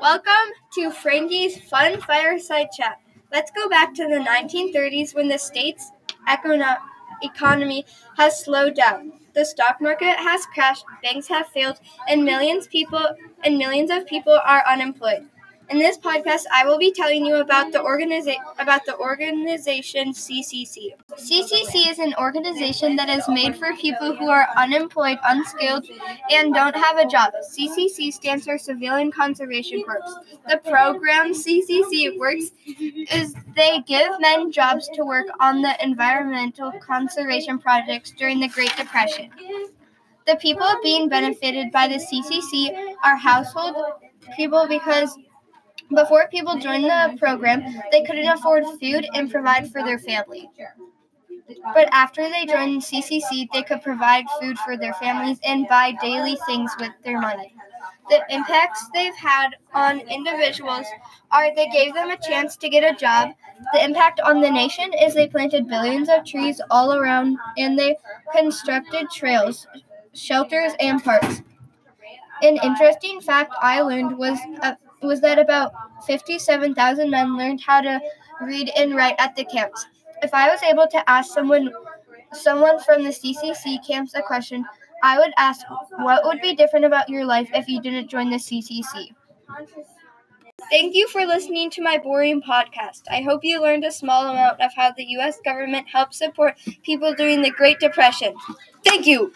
Welcome to Frankie's Fun Fireside Chat. Let's go back to the 1930s when the state's econo- economy has slowed down. The stock market has crashed, banks have failed, and millions people and millions of people are unemployed. In this podcast, I will be telling you about the organiza- about the organization CCC. CCC is an organization that is made for people who are unemployed, unskilled, and don't have a job. CCC stands for Civilian Conservation Corps. The program CCC works is they give men jobs to work on the environmental conservation projects during the Great Depression. The people being benefited by the CCC are household people because before people joined the program, they couldn't afford food and provide for their family. But after they joined CCC, they could provide food for their families and buy daily things with their money. The impacts they've had on individuals are they gave them a chance to get a job. The impact on the nation is they planted billions of trees all around and they constructed trails, shelters, and parks. An interesting fact I learned was uh, was that about 57,000 men learned how to read and write at the camps. If I was able to ask someone someone from the CCC camps a question, I would ask what would be different about your life if you didn't join the CCC. Thank you for listening to my boring podcast. I hope you learned a small amount of how the US government helped support people during the Great Depression. Thank you.